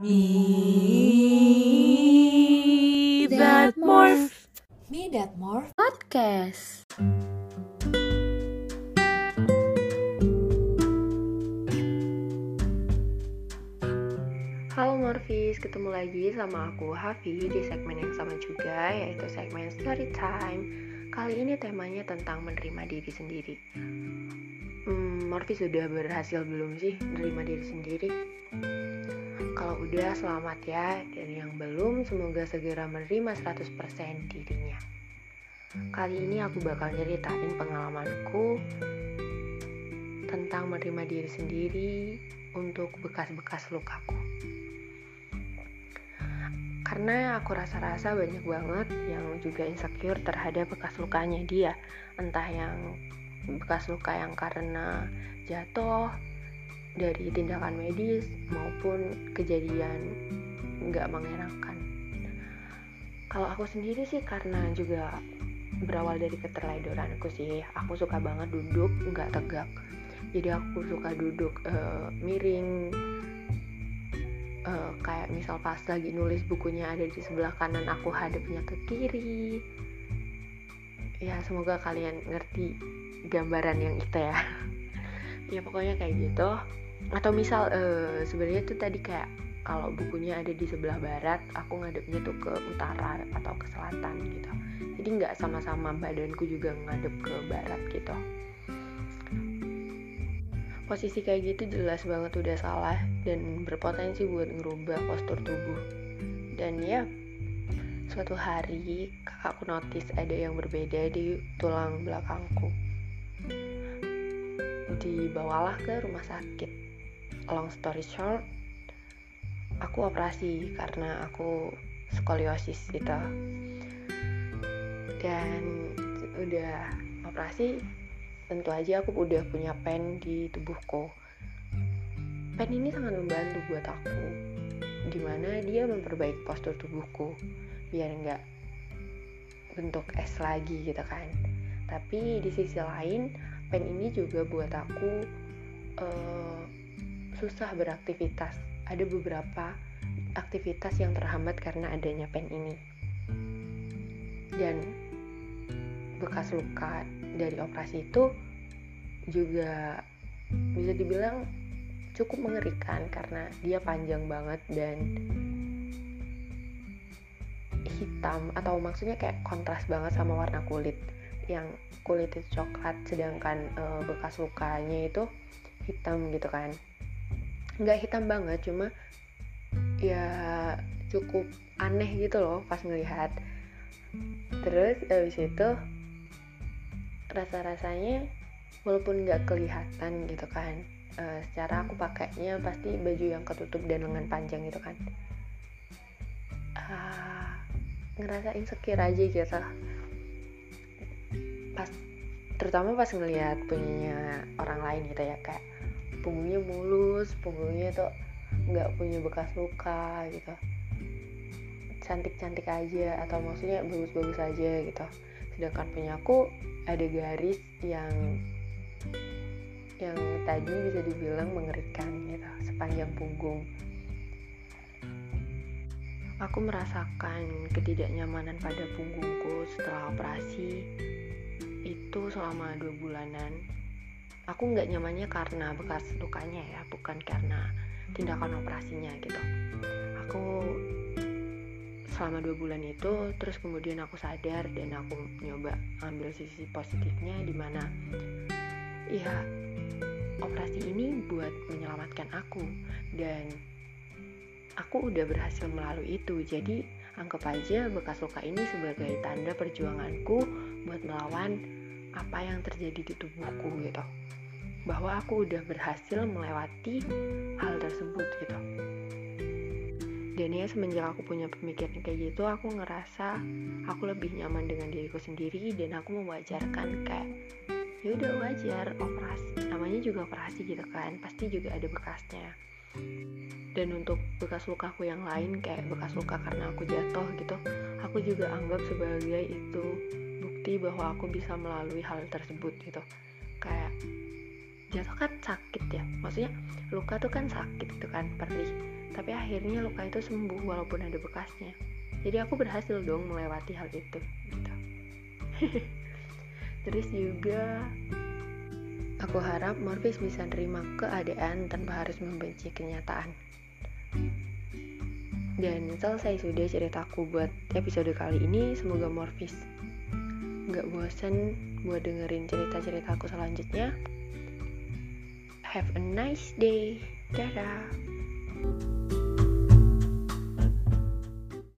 Me that morph. Me That More Podcast. Halo Morfis, ketemu lagi sama aku Hafi di segmen yang sama juga yaitu segmen Story Time. Kali ini temanya tentang menerima diri sendiri. Hmm, Morfis sudah berhasil belum sih menerima diri sendiri? Kalau udah selamat ya, dan yang belum semoga segera menerima 100% dirinya. Kali ini aku bakal nyeritain pengalamanku tentang menerima diri sendiri untuk bekas-bekas lukaku. Karena aku rasa-rasa banyak banget yang juga insecure terhadap bekas lukanya dia. Entah yang bekas luka yang karena jatuh dari tindakan medis maupun kejadian nggak mengenakan. Kalau aku sendiri sih karena juga berawal dari keterledoranku sih. Aku suka banget duduk nggak tegak. Jadi aku suka duduk eh, miring. Eh, kayak misal pas lagi nulis bukunya ada di sebelah kanan, aku hadapnya ke kiri. Ya semoga kalian ngerti gambaran yang itu ya. ya pokoknya kayak gitu. Atau misal eh, sebenarnya tuh tadi kayak kalau bukunya ada di sebelah barat, aku ngadepnya tuh ke utara atau ke selatan gitu. Jadi nggak sama-sama badanku juga ngadep ke barat gitu. Posisi kayak gitu jelas banget udah salah dan berpotensi buat ngerubah postur tubuh. Dan ya suatu hari kakakku notice ada yang berbeda di tulang belakangku. Dibawalah ke rumah sakit long story short aku operasi karena aku skoliosis gitu. Dan udah operasi tentu aja aku udah punya pen di tubuhku. Pen ini sangat membantu buat aku di mana dia memperbaiki postur tubuhku biar nggak bentuk es lagi gitu kan. Tapi di sisi lain pen ini juga buat aku uh, susah beraktivitas. Ada beberapa aktivitas yang terhambat karena adanya pen ini. Dan bekas luka dari operasi itu juga bisa dibilang cukup mengerikan karena dia panjang banget dan hitam atau maksudnya kayak kontras banget sama warna kulit. Yang kulit itu coklat sedangkan e, bekas lukanya itu hitam gitu kan nggak hitam banget cuma ya cukup aneh gitu loh pas ngelihat. Terus abis itu rasa-rasanya walaupun nggak kelihatan gitu kan uh, secara aku pakainya pasti baju yang ketutup dan lengan panjang gitu kan. Uh, ngerasa insecure aja gitu. Pas terutama pas ngelihat punyanya orang lain gitu ya kayak punggungnya mulus punggungnya tuh nggak punya bekas luka gitu. Cantik-cantik aja atau maksudnya bagus-bagus aja gitu. Sedangkan punya aku ada garis yang yang tadi bisa dibilang mengerikan gitu sepanjang punggung. Aku merasakan ketidaknyamanan pada punggungku setelah operasi itu selama dua bulanan aku nggak nyamannya karena bekas lukanya ya bukan karena tindakan operasinya gitu. Aku selama dua bulan itu terus kemudian aku sadar dan aku nyoba ambil sisi positifnya di mana ya operasi ini buat menyelamatkan aku. Dan aku udah berhasil melalui itu. Jadi anggap aja bekas luka ini sebagai tanda perjuanganku buat melawan apa yang terjadi di tubuhku gitu bahwa aku udah berhasil melewati hal tersebut gitu. Dan ya semenjak aku punya pemikiran kayak gitu aku ngerasa aku lebih nyaman dengan diriku sendiri dan aku mewajarkan kayak ya udah wajar operasi namanya juga operasi gitu kan pasti juga ada bekasnya. Dan untuk bekas lukaku yang lain kayak bekas luka karena aku jatuh gitu aku juga anggap sebagai itu bukti bahwa aku bisa melalui hal tersebut gitu jatuh kan sakit ya. Maksudnya luka tuh kan sakit gitu kan perih. Tapi akhirnya luka itu sembuh walaupun ada bekasnya. Jadi aku berhasil dong melewati hal itu gitu. terus juga aku harap Morpheus bisa nerima keadaan tanpa harus membenci kenyataan. Dan selesai sudah ceritaku buat episode kali ini semoga Morpheus nggak bosan buat dengerin cerita-ceritaku selanjutnya have a nice day. Dadah